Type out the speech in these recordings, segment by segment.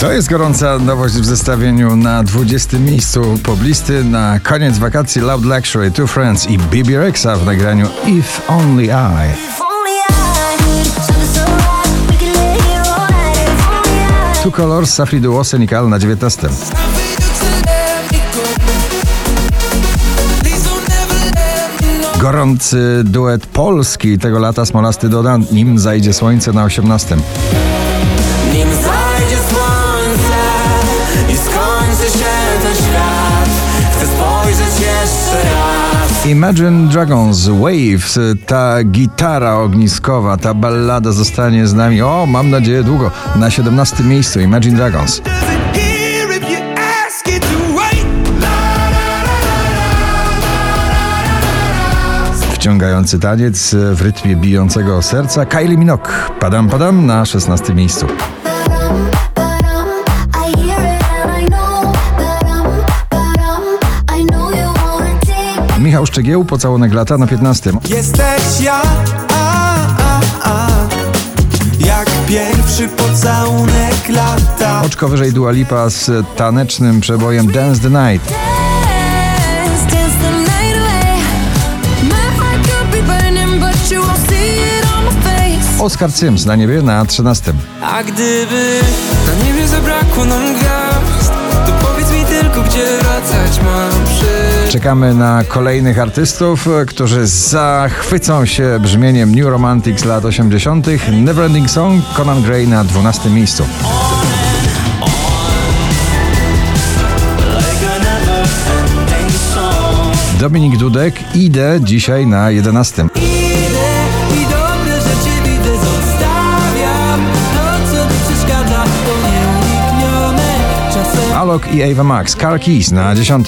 To jest gorąca nowość w zestawieniu na 20 miejscu poblisty na koniec wakacji Loud Luxury, Two Friends i Bibi Rexa w nagraniu If Only I. Two Colors, Safri Duo, Senikal na 19. Gorący duet polski tego lata Smolasty doda, nim zajdzie słońce na 18. Imagine Dragons Waves, ta gitara ogniskowa, ta ballada zostanie z nami, o mam nadzieję długo, na 17 miejscu Imagine Dragons. Wciągający taniec w rytmie bijącego serca Kylie Minogue, padam padam na 16 miejscu. Michał Szczegieł, pocałunek lata na 15. Jesteś ja, a, a, a, jak pierwszy pocałunek lata Oczko wyżej Dua Lipa z tanecznym przebojem Dance the Night. Oscar Sims na niebie na 13. A gdyby na niebie zabrakło nam gwiazd tylko, gdzie wracać mam przy... Czekamy na kolejnych artystów, którzy zachwycą się brzmieniem New Romantics lat 80. Neverending Song Conan Gray na 12 miejscu. Dominik Dudek idę dzisiaj na 11. Alok i Ava Max, Car Keys na 10.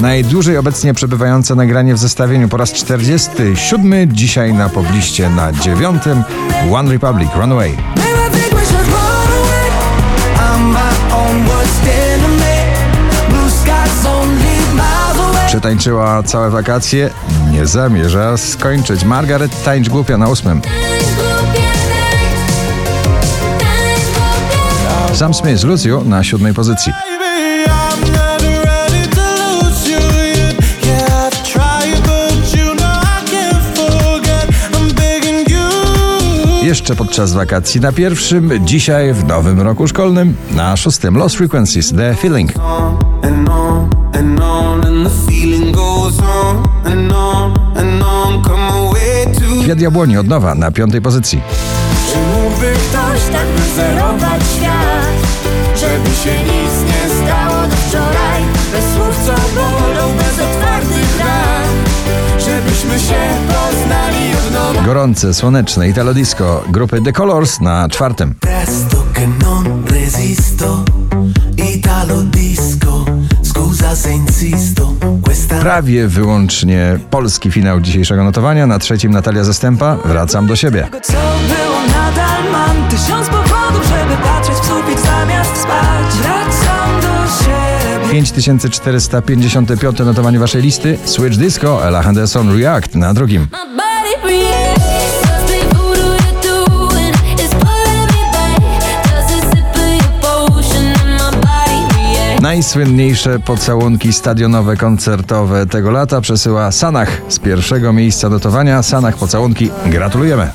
Najdłużej obecnie przebywające nagranie w zestawieniu po raz 47, dzisiaj na pobliście na 9. One Republic, Runaway. Przetańczyła całe wakacje, nie zamierza skończyć. Margaret tańcz głupia na 8. Sam Smith, Lucio na 7 pozycji. Jeszcze podczas wakacji na pierwszym, dzisiaj w nowym roku szkolnym na szóstym Lost Frequencies, The Feeling. Kwiat Jabłoni od nowa na piątej pozycji. Czy mógłby ktoś tak wyzerować świat, żeby się nic nie stało do wczoraj? Bez słów, co bolą, bez otwartych ran, żebyśmy się poznali od nowa. Gorące, słoneczne Italo Disco grupy The Colors na czwartym. Presto che non resisto, Italo disco, scusa se insisto, Prawie wyłącznie polski finał dzisiejszego notowania. Na trzecim Natalia Zastępa. Wracam do siebie. Tego co było nadal mam Tysiąc powodów, żeby patrzeć w sufit zamiast spać Wracam do siebie 5455 notowanie waszej listy. Switch Disco, Ella Henderson React na drugim. Najsłynniejsze pocałunki stadionowe, koncertowe tego lata przesyła Sanach z pierwszego miejsca notowania. Sanach pocałunki. Gratulujemy.